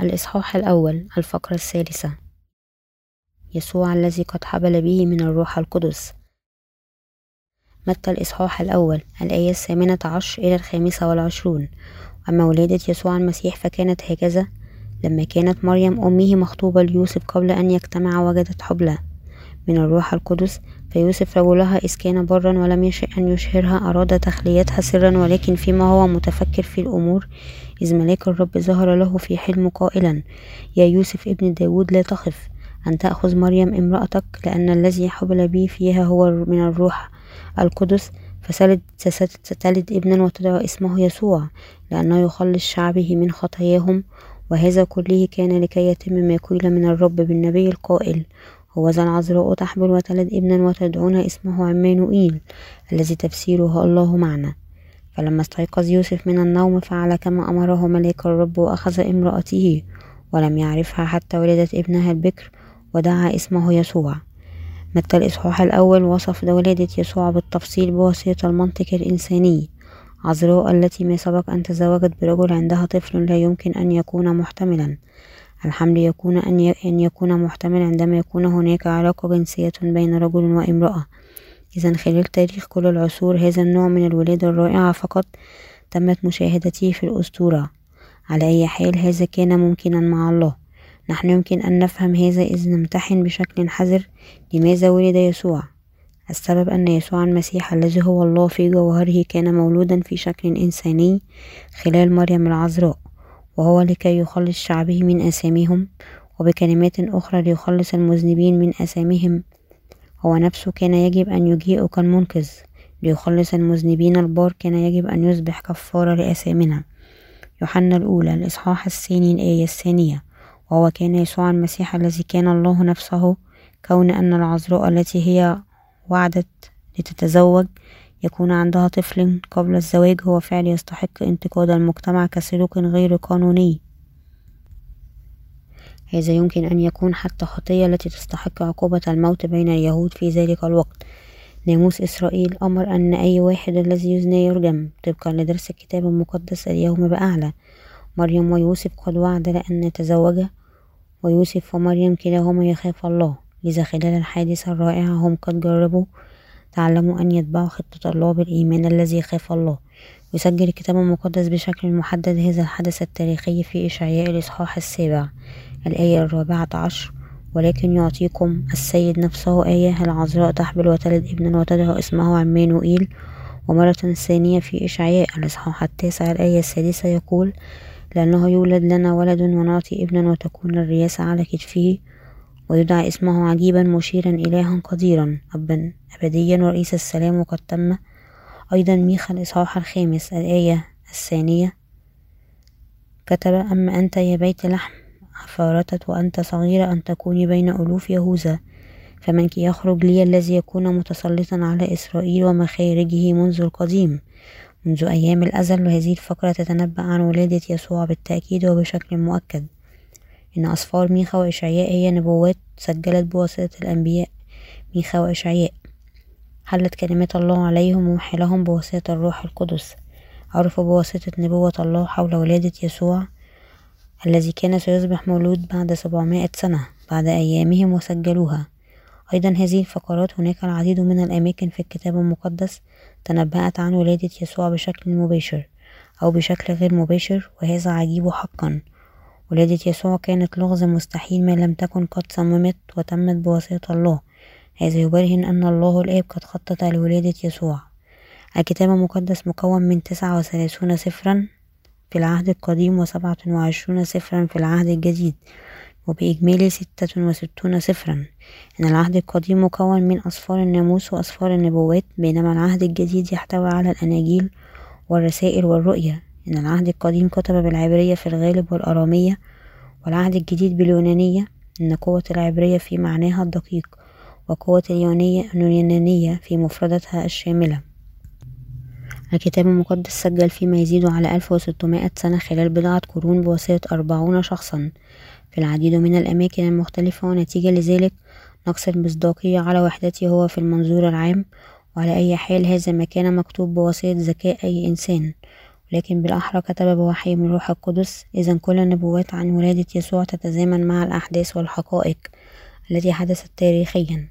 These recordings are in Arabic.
الإصحاح الأول الفقرة الثالثة. يسوع الذي قد حبل به من الروح القدس. متى الإصحاح الأول؟ الآية الثامنة عشر إلى الخامسة والعشرون. أما ولادة يسوع المسيح فكانت هكذا. لما كانت مريم أمه مخطوبة ليوسف قبل أن يجتمع وجدت حبلى. من الروح القدس فيوسف رجلها إذ كان برا ولم يشئ أن يشهرها أراد تخليتها سرا ولكن فيما هو متفكر في الأمور إذ ملاك الرب ظهر له في حلم قائلا يا يوسف ابن داود لا تخف أن تأخذ مريم امرأتك لأن الذي حبل به فيها هو من الروح القدس فسلد ابنا وتدعو اسمه يسوع لأنه يخلص شعبه من خطاياهم وهذا كله كان لكي يتم ما قيل من الرب بالنبي القائل هو ذا العذراء تحبل وتلد ابنا وتدعون اسمه عمانوئيل الذي تفسيره الله معنا. فلما استيقظ يوسف من النوم فعل كما أمره ملاك الرب وأخذ امرأته ولم يعرفها حتى ولدت ابنها البكر ودعا اسمه يسوع. متى الإصحاح الأول وصف ولادة يسوع بالتفصيل بواسطة المنطق الإنساني. عذراء التي ما سبق أن تزوجت برجل عندها طفل لا يمكن أن يكون محتملا. الحمل يكون أن يكون محتمل عندما يكون هناك علاقة جنسية بين رجل وامرأة. إذا خلال تاريخ كل العصور هذا النوع من الولادة الرائعة فقط تمت مشاهدته في الأسطورة. على أي حال هذا كان ممكنا مع الله. نحن يمكن أن نفهم هذا إذ نمتحن بشكل حذر. لماذا ولد يسوع؟ السبب أن يسوع المسيح الذي هو الله في جوهره كان مولودا في شكل إنساني خلال مريم العذراء. وهو لكي يخلص شعبه من آثامهم وبكلمات أخرى ليخلص المذنبين من آثامهم هو نفسه كان يجب أن يجيء كالمنقذ ليخلص المذنبين. البار كان يجب أن يصبح كفارة لآثامنا يوحنا الأولى الإصحاح الثاني الآية الثانية. وهو كان يسوع المسيح الذي كان الله نفسه كون أن العذراء التي هي وعدت لتتزوج يكون عندها طفل قبل الزواج هو فعل يستحق انتقاد المجتمع كسلوك غير قانوني. هذا يمكن أن يكون حتى خطية التي تستحق عقوبة الموت بين اليهود في ذلك الوقت. ناموس إسرائيل أمر أن أي واحد الذي يزني يرجم طبقا لدرس الكتاب المقدس اليوم بأعلى. مريم ويوسف قد وعد لأن يتزوجا ويوسف ومريم كلاهما يخاف الله. لذا خلال الحادثة الرائعة هم قد جربوا تعلموا أن يتبعوا خطة الله بالإيمان الذي يخاف الله. يسجل الكتاب المقدس بشكل محدد. هذا الحدث التاريخي في إشعياء الإصحاح السابع الآية الرابعة عشر. ولكن يعطيكم السيد نفسه آية العذراء تحبل وتلد ابنا وتدعو اسمه عمانوئيل؟ ومرة ثانية في إشعياء الإصحاح التاسع الآية السادسة يقول لأنه يولد لنا ولد ونعطي ابنا وتكون الرياسة على كتفه. ويدعى اسمه عجيبا مشيرا إلها قديرا. أبا أبديا ورئيس السلام وقد تم أيضا ميخا الإصحاح الخامس. الآية الثانية كتب أما أنت يا بيت لحم؟ فارتت وأنت صغيرة أن تكوني بين ألوف يهوذا. فمنك يخرج لي الذي يكون متسلطا على إسرائيل ومخارجه منذ القديم. منذ أيام الأزل وهذه الفقرة تتنبأ عن ولادة يسوع بالتأكيد وبشكل مؤكد. إن أسفار ميخا وإشعياء هي نبوات سجلت بواسطة الأنبياء ميخا وإشعياء. حلت كلمات الله عليهم ومحلهم بواسطة الروح القدس. عرفوا بواسطة نبوة الله حول ولادة يسوع الذي كان سيصبح مولود بعد سبعمائة سنة بعد أيامهم وسجلوها. أيضا هذه الفقرات هناك العديد من الأماكن في الكتاب المقدس تنبأت عن ولادة يسوع بشكل مباشر أو بشكل غير مباشر وهذا عجيب حقا. ولادة يسوع كانت لغز مستحيل ما لم تكن قد صممت وتمت بواسطة الله. هذا يبرهن أن الله الآب قد خطط لولادة يسوع. الكتاب المقدس مكون من تسعة وثلاثون سفرا في العهد القديم وسبعة وعشرون سفرا في العهد الجديد وبإجمالي ستة وستون سفرا. إن العهد القديم مكون من أسفار الناموس وأسفار النبوات بينما العهد الجديد يحتوي على الأناجيل والرسائل والرؤية إن العهد القديم كتب بالعبرية في الغالب والأرامية والعهد الجديد باليونانية إن قوة العبرية في معناها الدقيق وقوة اليونانية في مفردتها الشاملة. الكتاب المقدس سجل فيما يزيد على ألف وستمائة سنة خلال بضعة قرون بواسطة أربعون شخصا. في العديد من الأماكن المختلفة ونتيجة لذلك نقص المصداقية على وحدته هو في المنظور العام وعلى أي حال هذا ما كان مكتوب بواسطة ذكاء أي إنسان. لكن بالأحرى كتب بوحي من روح القدس إذا كل النبوات عن ولادة يسوع تتزامن مع الأحداث والحقائق التي حدثت تاريخيا.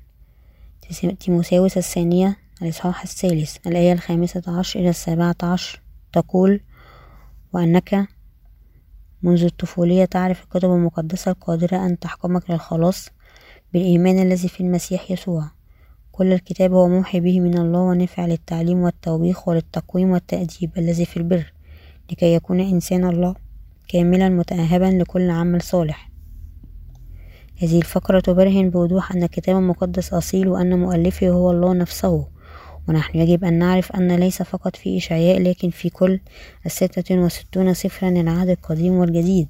تيموساوس الثانية الإصحاح الثالث الآية الخامسة عشر إلى السابعة عشر تقول وأنك منذ الطفولية تعرف الكتب المقدسة القادرة أن تحكمك للخلاص بالإيمان الذي في المسيح يسوع. كل الكتاب هو موحي به من الله ونافع للتعليم والتوبيخ وللتقويم والتأديب الذي في البر لكي يكون إنسان الله كاملا متأهبا لكل عمل صالح. هذه الفقرة تبرهن بوضوح أن الكتاب المقدس أصيل وأن مؤلفه هو الله نفسه ونحن يجب أن نعرف أن ليس فقط في إشعياء لكن في كل الستة وستون سفرا العهد القديم والجديد.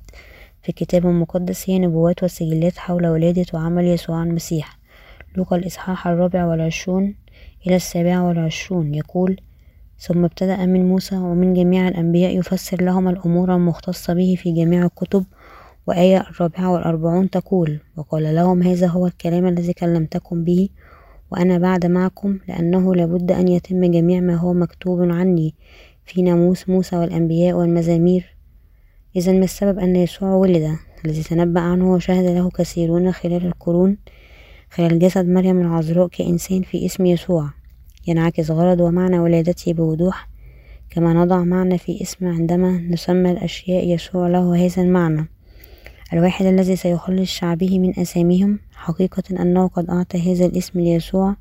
في الكتاب المقدس هي نبوات وسجلات حول ولادة وعمل يسوع المسيح. لوقا الإصحاح الرابع والعشرون إلى السابع والعشرون. يقول ثم ابتدأ من موسى ومن جميع الأنبياء يفسر لهم الأمور المختصة به في جميع الكتب وآية الرابعة والأربعون تقول وقال لهم هذا هو الكلام الذي كلمتكم به وأنا بعد معكم لأنه لابد أن يتم جميع ما هو مكتوب عني في ناموس موسى والأنبياء والمزامير. إذا ما السبب أن يسوع ولد؟ الذي تنبأ عنه وشهد له كثيرون خلال القرون خلال جسد مريم العذراء كإنسان في اسم يسوع ينعكس غرض ومعنى ولادته بوضوح كما نضع معنى في اسم عندما نسمى الأشياء يسوع له هذا المعنى. الواحد الذي سيخلص شعبه من أساميهم حقيقة أنه قد أعطى هذا الاسم ليسوع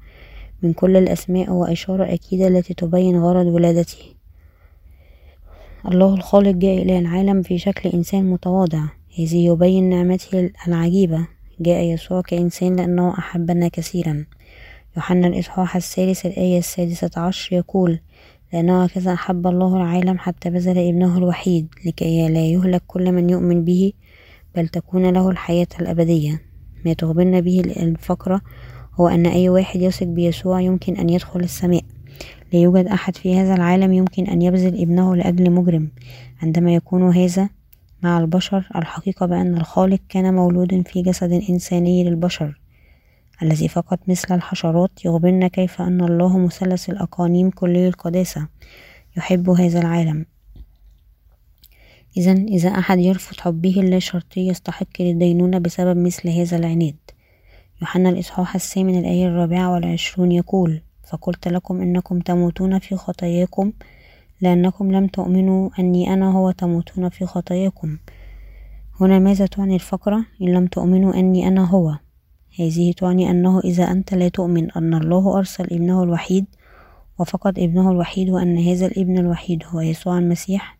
من كل الأسماء وإشارة أكيدة التي تبين غرض ولادته. الله الخالق جاء إلى العالم في شكل إنسان متواضع هذه يبين نعمته العجيبة. جاء يسوع كإنسان لأنه أحبنا كثيرا. يوحنا الإصحاح الثالث الآية السادسة عشر يقول لأنه هكذا أحب الله العالم حتى بذل ابنه الوحيد لكي لا يهلك كل من يؤمن به بل تكون له الحياة الأبدية. ما تخبرنا به الفقرة هو أن أي واحد يثق بيسوع يمكن أن يدخل السماء. لا يوجد أحد في هذا العالم يمكن أن يبذل ابنه لأجل مجرم. عندما يكون هذا مع البشر الحقيقة بأن الخالق كان مولود في جسد إنساني للبشر الذي فقط مثل الحشرات يخبرنا كيف أن الله مثلث الأقانيم كلي القداسة يحب هذا العالم. إذا إذا أحد يرفض حبه اللا شرطي يستحق للدينونة بسبب مثل هذا العناد. يوحنا الإصحاح الثامن الآية الرابعة والعشرون يقول فقلت لكم إنكم تموتون في خطاياكم لأنكم لم تؤمنوا أني أنا هو تموتون في خطاياكم. هنا ماذا تعني الفقرة؟ إن لم تؤمنوا أني أنا هو. هذه تعني أنه إذا أنت لا تؤمن أن الله أرسل ابنه الوحيد وفقد ابنه الوحيد وأن هذا الابن الوحيد هو يسوع المسيح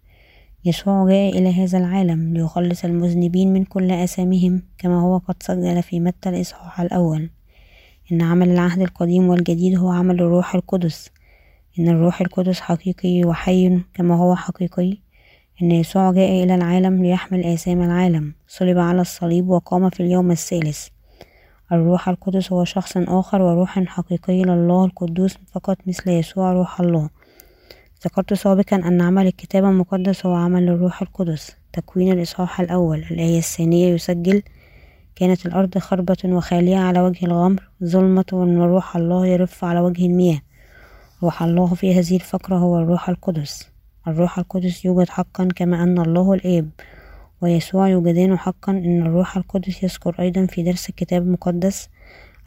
يسوع جاء إلى هذا العالم ليخلص المذنبين من كل آثامهم كما هو قد سجل في متى الإصحاح الأول. إن عمل العهد القديم والجديد هو عمل الروح القدس. إن الروح القدس حقيقي وحي كما هو حقيقي إن يسوع جاء إلى العالم ليحمل آثام العالم. صلب على الصليب وقام في اليوم الثالث. الروح القدس هو شخص آخر وروح حقيقي لله القدوس فقط مثل يسوع روح الله. ذكرت سابقا أن عمل الكتاب المقدس هو عمل الروح القدس. تكوين الإصحاح الأول. الآية الثانية يسجل كانت الأرض خربة وخالية على وجه الغمر ظلمة وروح الله يرف على وجه المياه. روح الله في هذه الفقرة هو الروح القدس. الروح القدس يوجد حقا كما أن الله الآب ويسوع يوجدان حقا إن الروح القدس يذكر أيضا في درس الكتاب المقدس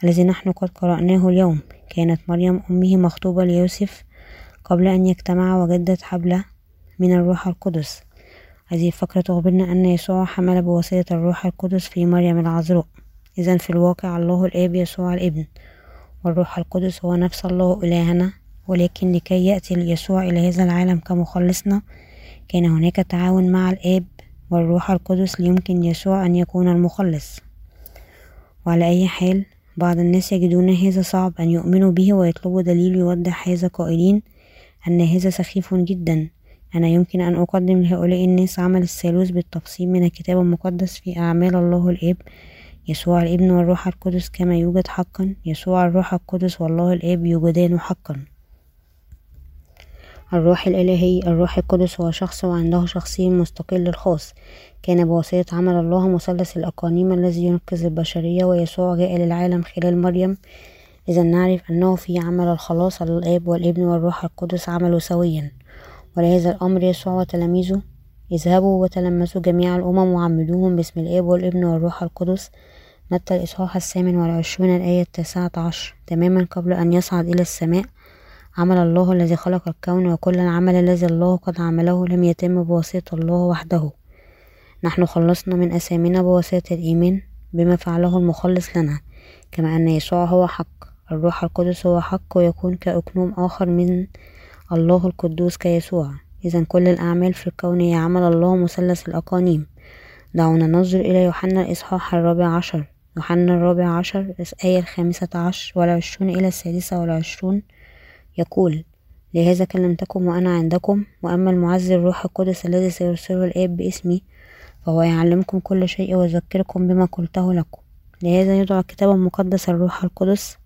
الذي نحن قد قرأناه اليوم. كانت مريم أمه مخطوبة ليوسف قبل أن يجتمع وجدت حبلة من الروح القدس. هذه الفقرة تخبرنا أن يسوع حمل بواسطة الروح القدس في مريم العذراء. إذا في الواقع الله الآب يسوع الابن والروح القدس هو نفس الله إلهنا. ولكن لكي يأتي يسوع إلى هذا العالم كمخلصنا كان هناك تعاون مع الآب والروح القدس ليمكن يسوع أن يكون المخلص. وعلى أي حال بعض الناس يجدون هذا صعب أن يؤمنوا به ويطلبوا دليل يوضح هذا قائلين أن هذا سخيف جدا. أنا يمكن أن أقدم لهؤلاء الناس عمل الثالوث بالتفصيل من الكتاب المقدس في أعمال الله الآب. يسوع الابن والروح القدس كما يوجد حقا. يسوع الروح القدس والله الآب يوجدان حقا. الروح الإلهي الروح القدس هو شخص وعنده شخصية مستقل الخاص. كان بواسطة عمل الله مثلث الأقانيم الذي ينقذ البشرية ويسوع جاء للعالم خلال مريم. إذا نعرف أنه في عمل الخلاص الآب والابن والروح القدس عملوا سويا. ولهذا الأمر يسوع وتلاميذه اذهبوا وتلمسوا جميع الأمم وعمدوهم باسم الآب والابن والروح القدس. متى الإصحاح الثامن والعشرون الآية التاسعة عشر. تماما قبل أن يصعد إلى السماء. عمل الله الذي خلق الكون وكل العمل الذي الله قد عمله لم يتم بواسطة الله وحده. نحن خلصنا من أثامنا بواسطة الإيمان بما فعله المخلص لنا. كما أن يسوع هو حق الروح القدس هو حق ويكون كأكنوم آخر من الله القدوس كيسوع. إذا كل الأعمال في الكون هي عمل الله مثلث الأقانيم. دعونا ننظر إلى يوحنا الإصحاح الرابع عشر. يوحنا الرابع عشر الآية الخامسة عشر والعشرون إلى السادسة والعشرون. يقول لهذا كلمتكم وأنا عندكم وأما المعزي الروح القدس الذي سيرسله الآب باسمي فهو يعلمكم كل شيء ويذكركم بما قلته لكم. لهذا يدعى الكتاب المقدس الروح القدس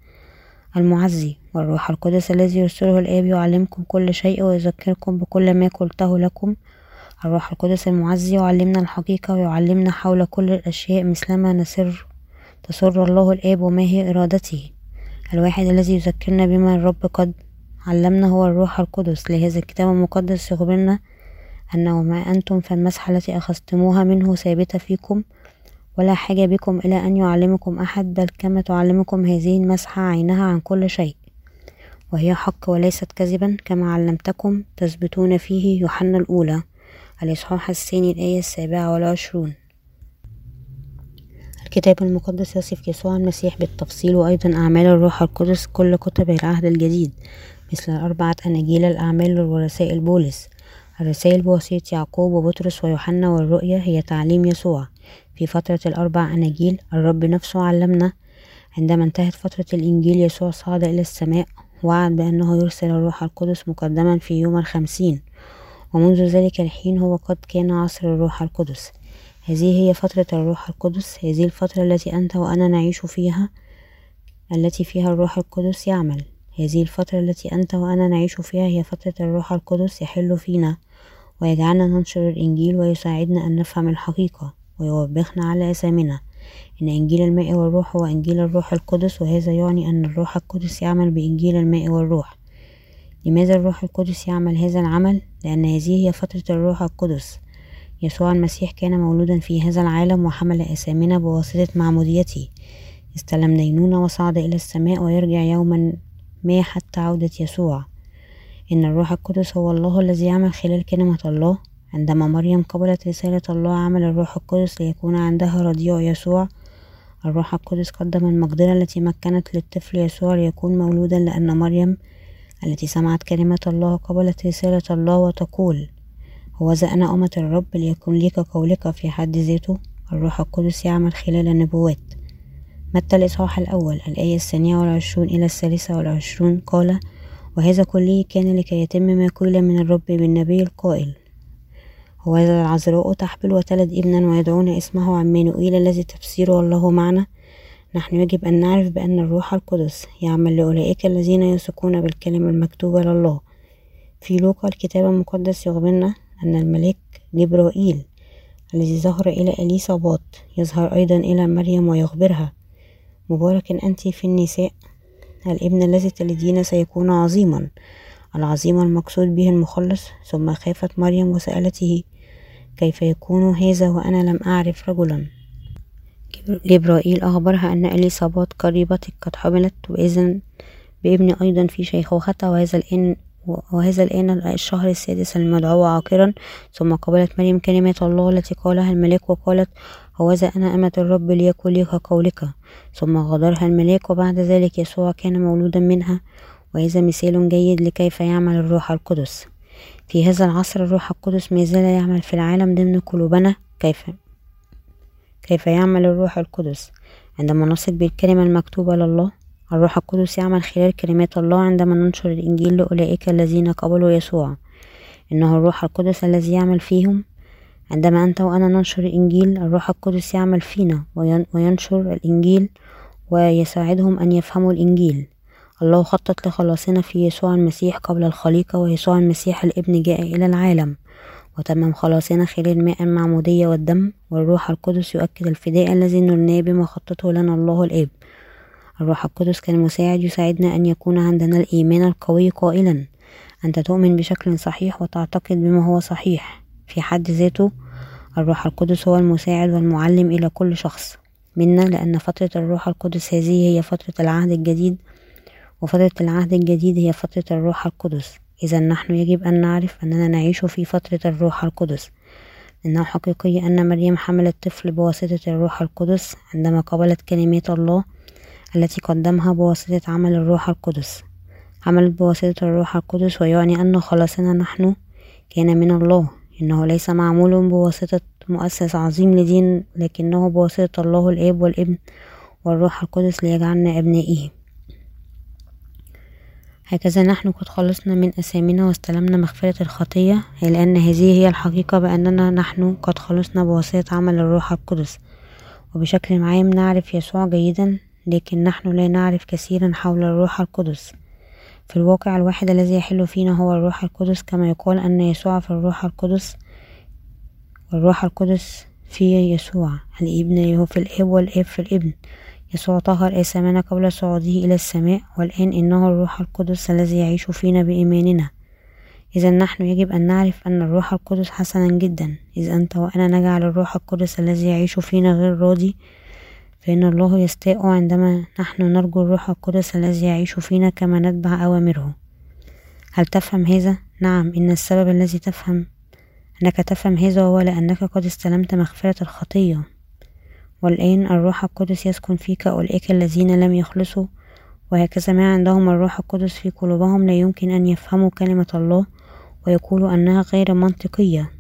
المعزي والروح القدس الذي يرسله الآب يعلمكم كل شيء ويذكركم بكل ما قلته لكم. الروح القدس المعزي يعلمنا الحقيقة ويعلمنا حول كل الأشياء مثلما نسر تسر الله الآب وما هي إرادته. الواحد الذي يذكرنا بما الرب قد علمنا هو الروح القدس لهذا الكتاب المقدس يخبرنا أن وما أنتم فالمسحة التي أخذتموها منه ثابتة فيكم ولا حاجة بكم إلى أن يعلمكم أحد بل كما تعلمكم هذه المسحة عينها عن كل شيء وهي حق وليست كذبا كما علمتكم تثبتون فيه يوحنا الأولى الإصحاح الثاني الآية السابعة والعشرون. الكتاب المقدس يصف يسوع المسيح بالتفصيل وأيضا أعمال الروح القدس كل كتب العهد الجديد. مثل الأربعة أناجيل الأعمال ورسائل بولس. الرسائل بواسطة يعقوب وبطرس ويوحنا والرؤيا هي تعليم يسوع. في فترة الأربع أناجيل الرب نفسه علمنا عندما انتهت فترة الإنجيل يسوع صعد إلى السماء وعد بأنه يرسل الروح القدس مقدما في يوم الخمسين. ومنذ ذلك الحين هو قد كان عصر الروح القدس. هذه هي فترة الروح القدس. هذه الفترة التي أنت وأنا نعيش فيها التي فيها الروح القدس يعمل. هذه الفترة التي أنت وأنا نعيش فيها هي فترة الروح القدس يحل فينا ويجعلنا ننشر الإنجيل ويساعدنا أن نفهم الحقيقة ويوبخنا على أثامنا إن إنجيل الماء والروح هو إنجيل الروح القدس وهذا يعني أن الروح القدس يعمل بإنجيل الماء والروح. لماذا الروح القدس يعمل هذا العمل؟ لأن هذه هي فترة الروح القدس. يسوع المسيح كان مولودا في هذا العالم وحمل أثامنا بواسطة معموديته. استلم دينونة وصعد إلى السماء ويرجع يوما ما حتى عودة يسوع. إن الروح القدس هو الله الذي يعمل خلال كلمة الله. عندما مريم قبلت رسالة الله عمل الروح القدس ليكون عندها رضيع يسوع. الروح القدس قدم المقدرة التي مكنت للطفل يسوع ليكون مولودا لأن مريم التي سمعت كلمة الله قبلت رسالة الله وتقول هوذا أنا أمة الرب ليكن ليك قولك في حد ذاته. الروح القدس يعمل خلال النبوات. متى الإصحاح الأول؟ الآية الثانية والعشرون إلى الثالثة والعشرون. قال وهذا كله كان لكي يتم ما قيل من الرب بالنبي القائل. وهذا العذراء تحبل وتلد ابنا ويدعون اسمه عمانوئيل الذي تفسيره الله معنا. نحن يجب أن نعرف بأن الروح القدس يعمل لأولئك الذين يثقون بالكلمة المكتوبة لله. في لوقا الكتاب المقدس يخبرنا أن الملاك جبرائيل الذي ظهر إلى إليصابات يظهر أيضا إلى مريم ويخبرها. مبارك أنت في النساء. الابن الذي تلدين سيكون عظيما. العظيم المقصود به المخلص. ثم خافت مريم وسألته كيف يكون هذا وأنا لم أعرف رجلا؟ جبرائيل أخبرها أن إليصابات قريبتك قد حملت وإذن بابن أيضا في شيخوختها وهذا الآن وهذا الآن الشهر السادس المدعو عاقرا. ثم قبلت مريم كلمة الله التي قالها الملاك وقالت هوذا أنا أمة الرب ليكن لي كقولك ثم غادرها الملاك وبعد ذلك يسوع كان مولودا منها. وهذا مثال جيد لكيف يعمل الروح القدس. في هذا العصر الروح القدس ما زال يعمل في العالم ضمن قلوبنا. كيف؟ كيف يعمل الروح القدس؟ عندما نثق بالكلمة المكتوبة لله الروح القدس يعمل خلال كلمات الله عندما ننشر الإنجيل لأولئك الذين قبلوا يسوع. إنه الروح القدس الذي يعمل فيهم. عندما أنت وأنا ننشر الإنجيل الروح القدس يعمل فينا وينشر الإنجيل ويساعدهم أن يفهموا الإنجيل. الله خطط لخلاصنا في يسوع المسيح قبل الخليقة ويسوع المسيح الابن جاء إلى العالم. وتمم خلاصنا خلال ماء المعمودية والدم والروح القدس يؤكد الفداء الذي نلناه بما خطته لنا الله الآب. الروح القدس كان مساعد يساعدنا أن يكون عندنا الإيمان القوي قائلا. أنت تؤمن بشكل صحيح وتعتقد بما هو صحيح. في حد ذاته الروح القدس هو المساعد والمعلم إلى كل شخص. منا لأن فترة الروح القدس هذه هي فترة العهد الجديد وفترة العهد الجديد هي فترة الروح القدس. إذا نحن يجب أن نعرف أننا نعيش في فترة الروح القدس. إنه حقيقي أن مريم حملت طفل بواسطة الروح القدس عندما قبلت كلمات الله التي قدمها بواسطة عمل الروح القدس. عملت بواسطة الروح القدس ويعني أن خلاصنا نحن كان من الله. إنه ليس معمول بواسطة مؤسس عظيم لدين لكنه بواسطة الله الآب والابن والروح القدس ليجعلنا أبنائه. هكذا نحن قد خلصنا من أثامنا واستلمنا مغفرة الخطية لأن هذه هي الحقيقة بأننا نحن قد خلصنا بواسطة عمل الروح القدس. وبشكل عام نعرف يسوع جيدا لكن نحن لا نعرف كثيرا حول الروح القدس. في الواقع الواحد الذي يحل فينا هو الروح القدس كما يقول أن يسوع في الروح القدس. والروح القدس في يسوع الابن هو في الاب والاب في الابن. يسوع طهر آثامنا قبل صعوده إلى السماء والآن إنه الروح القدس الذي يعيش فينا بإيماننا. إذا نحن يجب أن نعرف أن الروح القدس حسنا جدا. إذ أنت وأنا نجعل الروح القدس الذي يعيش فينا غير راضي فإن الله يستاء عندما نحن نرجو الروح القدس الذي يعيش فينا كما نتبع أوامره. هل تفهم هذا؟ نعم إن السبب الذي تفهم أنك تفهم هذا هو لأنك قد استلمت مغفرة الخطية. والآن الروح القدس يسكن فيك أولئك الذين لم يخلصوا. وهكذا ما عندهم الروح القدس في قلوبهم لا يمكن أن يفهموا كلمة الله ويقولوا أنها غير منطقية.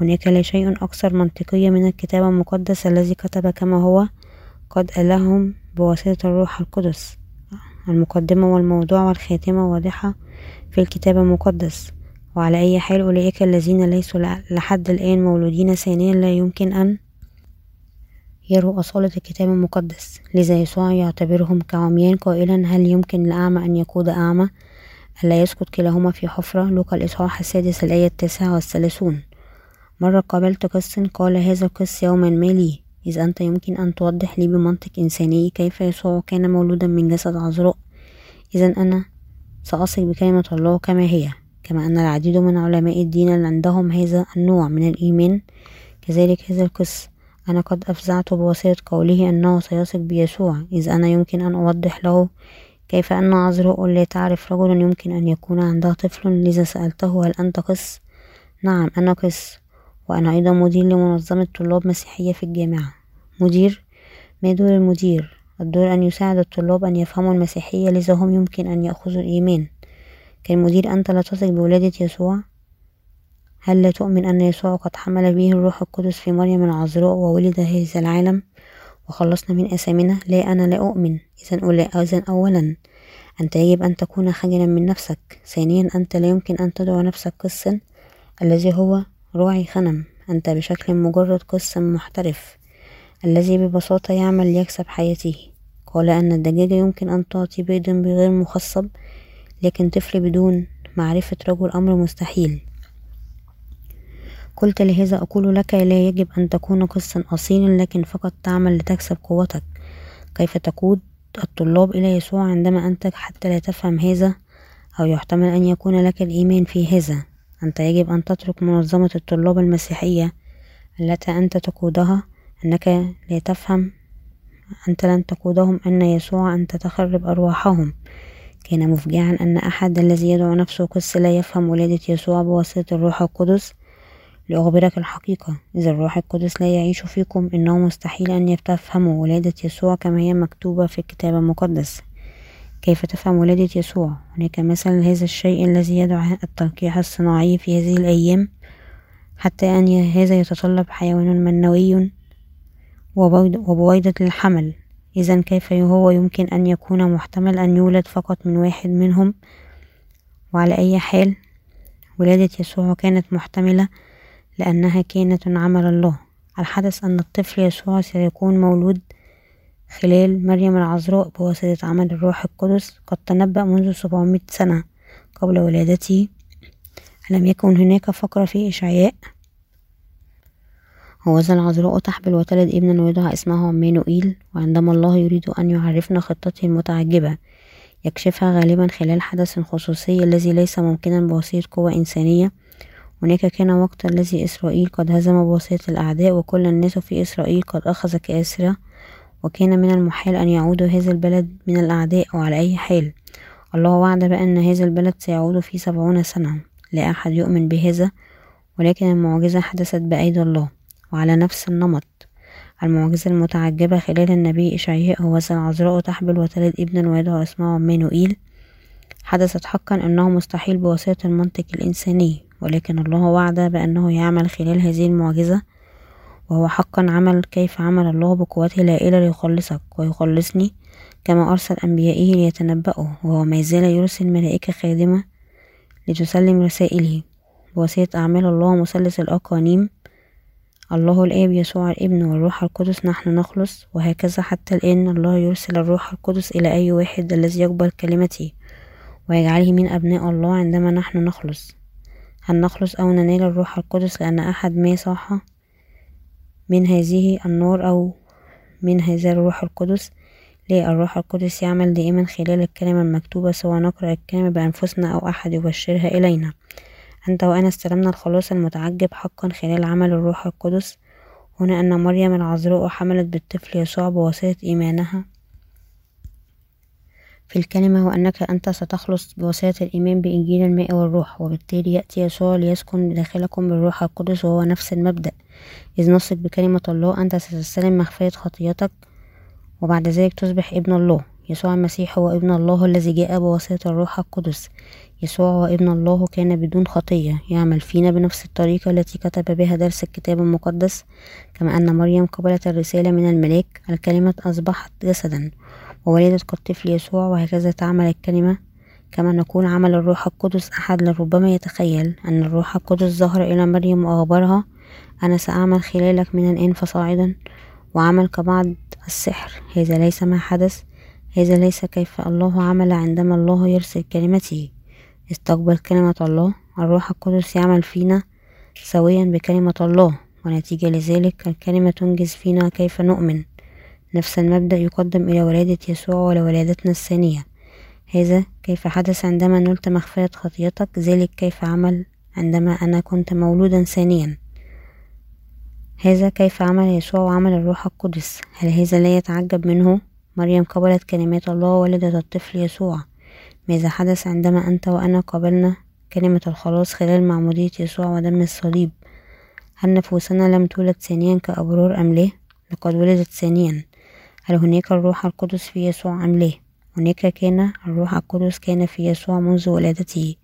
هناك لا شيء أكثر منطقية من الكتاب المقدس الذي كتب كما هو. قد ألهم بواسطة الروح القدس المقدمة والموضوع والخاتمة واضحة في الكتاب المقدس. وعلى أي حال أولئك الذين ليسوا لحد الآن مولودين ثانيا لا يمكن أن يروا أصالة الكتاب المقدس. لذا يسوع يعتبرهم كعميان قائلا هل يمكن لأعمى أن يقود أعمى؟ ألا يسقط كلاهما في حفرة؟ لوقا الإصحاح السادس الآية التاسعة والثلاثون. مرة قابلت قس قال هذا القس يوما ما لي. إذا أنت يمكن أن توضح لي بمنطق إنساني كيف يسوع كان مولودا من جسد عذراء إذا أنا سأثق بكلمة الله كما هي كما أن العديد من علماء الدين اللي عندهم هذا النوع من الإيمان. كذلك هذا القس أنا قد أفزعت بواسطة قوله أنه سيثق بيسوع. إذ أنا يمكن أن أوضح له كيف أن عذراء لا تعرف رجلا يمكن أن يكون عندها طفل. لذا سألته هل أنت قس؟ نعم أنا قس وأنا أيضا مدير لمنظمة طلاب مسيحية في الجامعة. مدير؟ ما دور المدير؟ الدور أن يساعد الطلاب أن يفهموا المسيحية لذا هم يمكن أن يأخذوا الإيمان. كالمدير أنت لا تثق بولادة يسوع؟ هل لا تؤمن أن يسوع قد حمل به الروح القدس في مريم العذراء وولد هذا العالم وخلصنا من أثامنا لا أنا لا أؤمن. إذا أولا أنت يجب أن تكون خجلا من نفسك. ثانيا أنت لا يمكن أن تدعو نفسك قسا الذي هو راعي خنم. أنت بشكل مجرد قس محترف. الذي ببساطة يعمل ليكسب حياته. قال أن الدجاجة يمكن أن تعطي بيض بغير مخصب لكن طفل بدون معرفة رجل أمر مستحيل. قلت لهذا أقول لك لا يجب أن تكون قسا أصيلا لكن فقط تعمل لتكسب قوتك. كيف تقود الطلاب إلى يسوع عندما أنت حتى لا تفهم هذا؟ أو يحتمل أن يكون لك الإيمان في هذا؟ أنت يجب أن تترك منظمة الطلاب المسيحية التي أنت تقودها أنك لا تفهم أنت لن تقودهم أن يسوع أنت تخرب أرواحهم. كان مفجعا أن أحد الذي يدعو نفسه قس لا يفهم ولادة يسوع بواسطة الروح القدس. لأخبرك الحقيقة إذا الروح القدس لا يعيش فيكم إنه مستحيل أن تفهموا ولادة يسوع كما هي مكتوبة في الكتاب المقدس. كيف تفهم ولادة يسوع؟ هناك مثل هذا الشيء الذي يدعى التلقيح الصناعي في هذه الأيام. حتى أن هذا يتطلب حيوان منوي وبويضة للحمل إذا كيف هو يمكن أن يكون محتمل أن يولد فقط من واحد منهم؟ وعلى أي حال ولادة يسوع كانت محتملة لأنها كانت عمل الله. الحدث أن الطفل يسوع سيكون مولود خلال مريم العذراء بواسطة عمل الروح القدس قد تنبأ منذ سبعمائة سنة قبل ولادته. ألم يكن هناك فقرة في إشعياء؟ وذا العذراء تحبل وتلد ابنا ويدعى اسمه عمانوئيل وعندما الله يريد أن يعرفنا خطته المتعجبة يكشفها غالبا خلال حدث خصوصي الذي ليس ممكنا بواسطة قوة إنسانية. هناك كان وقت الذي إسرائيل قد هزم بواسطة الأعداء وكل الناس في إسرائيل قد أخذ كأسرة وكان من المحال أن يعود هذا البلد من الأعداء وعلى أي حال. الله وعد بأن هذا البلد سيعود في سبعون سنة. لا أحد يؤمن بهذا ولكن المعجزة حدثت بأيدي الله. وعلى نفس النمط. المعجزة المتعجبة خلال النبي إشعياء هو العذراء تحبل وتلد ابنا ويدعو اسمه عمانوئيل حدثت حقا أنه مستحيل بواسطة المنطق الإنساني ولكن الله وعد بأنه يعمل خلال هذه المعجزة وهو حقا عمل كيف عمل الله بقوته الهائلة ليخلصك ويخلصني كما أرسل أنبيائه ليتنبأوا وهو ما زال يرسل ملائكة خادمة لتسلم رسائله. بواسطة أعمال الله مثلث الأقانيم الله الآب يسوع الابن والروح القدس نحن نخلص وهكذا حتى الآن الله يرسل الروح القدس إلى أي واحد الذي يقبل كلمته ويجعله من أبناء الله عندما نحن نخلص. هل نخلص أو ننال الروح القدس لأن أحد ما صاح من هذه النار أو من هذا الروح القدس؟ لا الروح القدس يعمل دائما خلال الكلمة المكتوبة سواء نقرأ الكلمة بأنفسنا أو أحد يبشرها إلينا. أنت وأنا استلمنا الخلاص المتعجب حقا خلال عمل الروح القدس هنا أن مريم العذراء حملت بالطفل يسوع بواسطة إيمانها. في الكلمة وأنك أنت ستخلص بواسطة الإيمان بإنجيل الماء والروح وبالتالي يأتي يسوع ليسكن داخلكم بالروح القدس وهو نفس المبدأ. إذ نثق بكلمة الله أنت ستستلم مغفرة خطيتك وبعد ذلك تصبح ابن الله يسوع المسيح هو ابن الله الذي جاء بواسطة الروح القدس. يسوع هو ابن الله كان بدون خطية يعمل فينا بنفس الطريقة التي كتب بها درس الكتاب المقدس كما أن مريم قبلت الرسالة من الملاك الكلمة أصبحت جسدا وولدت كالطفل يسوع وهكذا تعمل الكلمة. كما نقول عمل الروح القدس أحد لربما يتخيل أن الروح القدس ظهر إلى مريم وأخبرها أنا سأعمل خلالك من الآن فصاعدا وعمل كبعض السحر هذا ليس ما حدث هذا ليس كيف الله عمل عندما الله يرسل كلمته. استقبل كلمة الله. الروح القدس يعمل فينا سويا بكلمة الله ونتيجة لذلك الكلمة تنجز فينا كيف نؤمن. نفس المبدأ يقدم إلى ولادة يسوع ولولادتنا الثانية. هذا كيف حدث عندما نلت مغفرة خطيتك ذلك كيف عمل عندما أنا كنت مولودا ثانيا. هذا كيف عمل يسوع وعمل الروح القدس. هل هذا لا يتعجب منه؟ مريم قبلت كلمات الله وولدت الطفل يسوع. ماذا حدث عندما أنت وأنا قبلنا كلمة الخلاص خلال معمودية يسوع ودم الصليب هل نفوسنا لم تولد ثانيا كأبرار أم لا؟ لقد ولدت ثانيا. هل هناك الروح القدس في يسوع أم لا؟ هناك كان الروح القدس كان في يسوع منذ ولادته.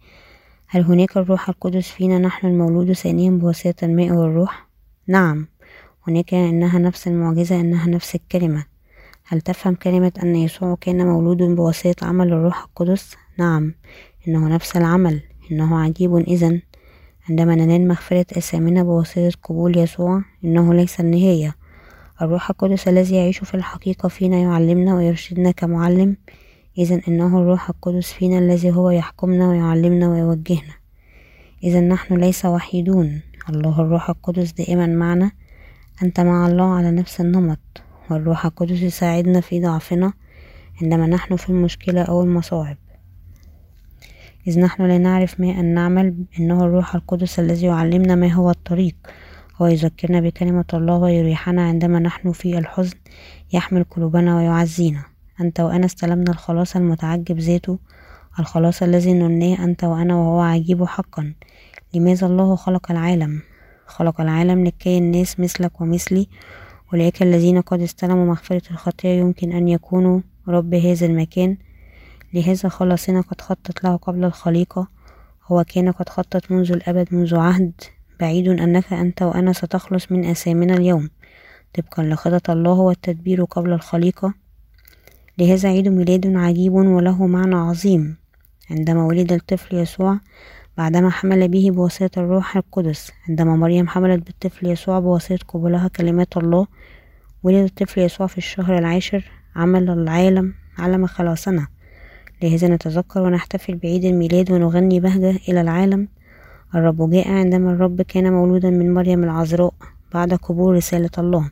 هل هناك الروح القدس فينا نحن المولود ثانيا بواسطة الماء والروح؟ نعم. هناك إنها نفس المعجزة إنها نفس الكلمة. هل تفهم كلمة أن يسوع كان مولود بواسطة عمل الروح القدس؟ نعم إنه نفس العمل إنه عجيب إذا عندما ننال مغفرة أثامنا بواسطة قبول يسوع إنه ليس النهاية. الروح القدس الذي يعيش في الحقيقة فينا يعلمنا ويرشدنا كمعلم. إذا إنه الروح القدس فينا الذي هو يحكمنا ويعلمنا ويوجهنا. إذا نحن ليس وحيدون. الله الروح القدس دائما معنا. أنت مع الله على نفس النمط. والروح القدس يساعدنا في ضعفنا عندما نحن في المشكلة أو المصاعب. إذ نحن لا نعرف ما أن نعمل إنه الروح القدس الذي يعلمنا ما هو الطريق هو يذكرنا بكلمة الله ويريحنا عندما نحن في الحزن يحمل قلوبنا ويعزينا. أنت وأنا استلمنا الخلاص المتعجب ذاته الخلاص الذي نلناه أنت وأنا وهو عجيب حقا. لماذا الله خلق العالم؟ خلق العالم لكي الناس مثلك ومثلي أولئك الذين قد استلموا مغفرة الخطية يمكن أن يكونوا رب هذا المكان. لهذا خلاصنا قد خطط له قبل الخليقة. هو كان قد خطط منذ الأبد منذ عهد. بعيد أنك أنت وأنا ستخلص من أثامنا اليوم. طبقا لخطط الله والتدبير قبل الخليقة. لهذا عيد ميلاد عجيب وله معنى عظيم. عندما ولد الطفل يسوع بعدما حمل به بواسطة الروح القدس عندما مريم حملت بالطفل يسوع بواسطة قبولها كلمات الله ولد الطفل يسوع في الشهر العاشر عمل العالم علم خلاصنا. لهذا نتذكر ونحتفل بعيد الميلاد ونغني بهجة إلى العالم. الرب جاء عندما الرب كان مولودا من مريم العذراء بعد قبول رسالة الله.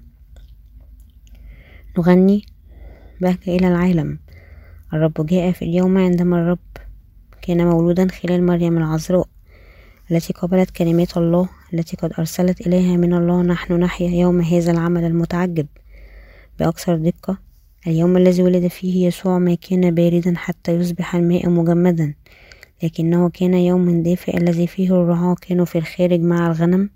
نغني بهجة إلى العالم. الرب جاء في اليوم عندما الرب كان مولودا خلال مريم العذراء التي قبلت كلمات الله التي قد أرسلت إليها من الله. نحن نحيا يوم هذا العمل المتعجب بأكثر دقة. اليوم الذي ولد فيه يسوع ما كان باردا حتى يصبح الماء مجمدا لكنه كان يوم دافئ. الذي فيه الرعاة كانوا في الخارج مع الغنم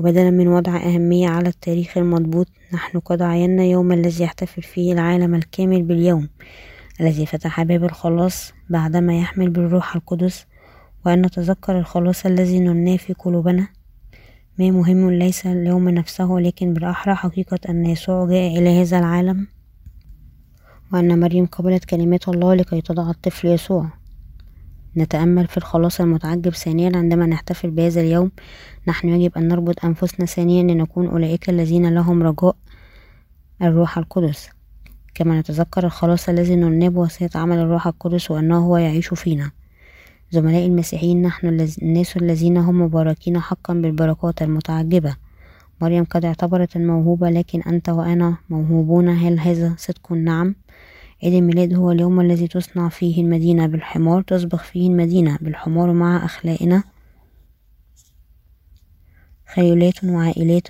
وبدلا من وضع أهمية على التاريخ المضبوط نحن قد عينا يوم الذي يحتفل فيه العالم الكامل باليوم. الذي فتح باب الخلاص بعدما يحمل بالروح القدس وأن نتذكر الخلاص الذي نلناه في قلوبنا. ما مهم ليس اليوم نفسه لكن بالأحرى حقيقة أن يسوع جاء إلى هذا العالم وأن مريم قبلت كلمات الله لكي تضع الطفل يسوع. نتأمل في الخلاص المتعجب ثانيا عندما نحتفل بهذا اليوم. نحن يجب أن نربط أنفسنا ثانيا لنكون أولئك الذين لهم رجاء الروح القدس. كما نتذكر الخلاص الذي نلناه بواسطة عمل الروح القدس وأنه هو يعيش فينا. زملائي المسيحيين نحن الناس الذين هم مباركين حقا بالبركات المتعجبة. مريم قد اعتبرت الموهوبة لكن أنت وأنا موهوبون. هل هذا صدق؟ نعم. عيد الميلاد هو اليوم الذي تصنع فيه المدينة بالحمار. تصبغ فيه المدينة بالحمار مع أخلاقنا. خيولات وعائلات.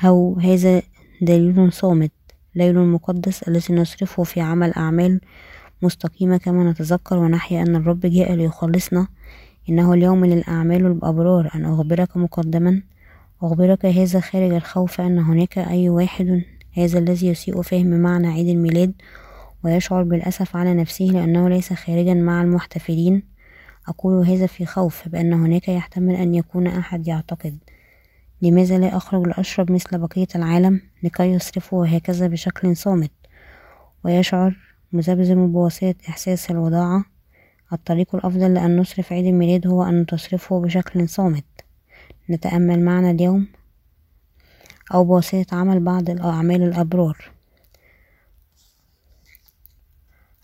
هو هذا دليل صامت. ليل مقدس الذي نصرفه في عمل أعمال مستقيمة كما نتذكر ونحيا أن الرب جاء ليخلصنا. إنه اليوم للأعمال الأبرار أن أخبرك مقدما. أخبرك هذا خارج الخوف أن هناك أي واحد هذا الذي يسيء فهم معنى عيد الميلاد ويشعر بالأسف على نفسه لأنه ليس خارجا مع المحتفلين. أقول هذا في خوف بأن هناك يحتمل أن يكون أحد يعتقد. لماذا لا أخرج لأشرب مثل بقية العالم لكي يصرفه هكذا بشكل صامت؟ ويشعر مذبذب بواسطة إحساس الوضاعة الطريق الأفضل لأن نصرف عيد الميلاد هو أن تصرفه بشكل صامت. نتأمل معنا اليوم؟ أو بواسطة عمل بعض الأعمال الأبرار.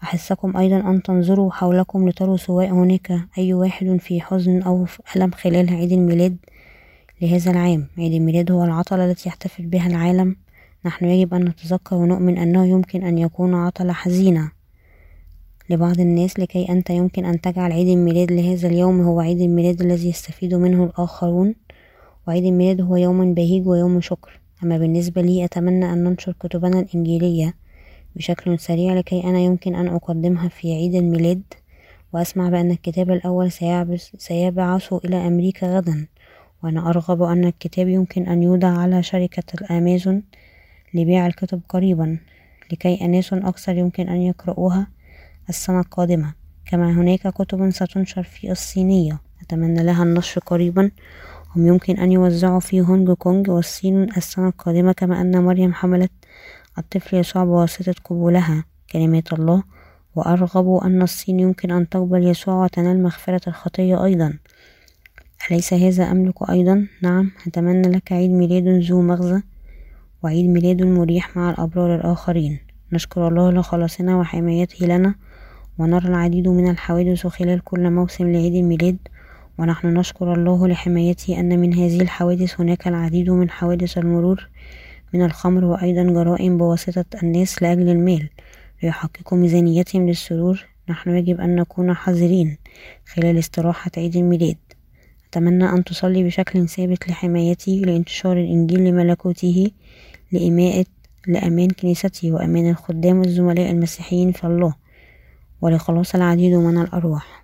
أحسكم أيضا أن تنظروا حولكم لتروا سواء هناك أي واحد في حزن أو ألم خلال عيد الميلاد؟ لهذا العام. عيد الميلاد هو العطلة التي يحتفل بها العالم. نحن يجب أن نتذكر ونؤمن أنه يمكن أن يكون عطلة حزينة لبعض الناس لكي أنت يمكن أن تجعل عيد الميلاد لهذا اليوم هو عيد الميلاد الذي يستفيد منه الآخرون. وعيد الميلاد هو يوم بهيج ويوم شكر. أما بالنسبة لي أتمنى أن ننشر كتبنا الإنجيلية بشكل سريع لكي أنا يمكن أن أقدمها في عيد الميلاد. وأسمع بأن الكتاب الأول سيبعث إلى أمريكا غدا. وأنا أرغب أن الكتاب يمكن أن يوضع على شركة الأمازون لبيع الكتب قريبا لكي أناس أكثر يمكن أن يقرؤوها السنة القادمة. كما هناك كتب ستنشر في الصينية. أتمنى لها النشر قريبا. هم يمكن أن يوزعوا في هونج كونج والصين السنة القادمة كما أن مريم حملت الطفل يسوع بواسطة قبولها. كلمات الله. وأرغب أن الصين يمكن أن تقبل يسوع وتنال مغفرة الخطية أيضا. أليس هذا أملك أيضا؟ نعم أتمنى لك عيد ميلاد ذو مغزى وعيد ميلاد مريح مع الأبرار الآخرين. نشكر الله لخلاصنا وحمايته لنا ونرى العديد من الحوادث خلال كل موسم لعيد الميلاد ونحن نشكر الله لحمايته أن من هذه الحوادث هناك العديد من حوادث المرور من الخمر وأيضا جرائم بواسطة الناس لأجل المال ليحققوا ميزانيتهم للسرور. نحن يجب أن نكون حذرين خلال استراحة عيد الميلاد. أتمنى أن تصلي بشكل ثابت لحمايتي لانتشار الإنجيل لملكوته لإماءة لأمان كنيستي وأمان الخدام والزملاء المسيحيين في الله ولخلاص العديد من الأرواح.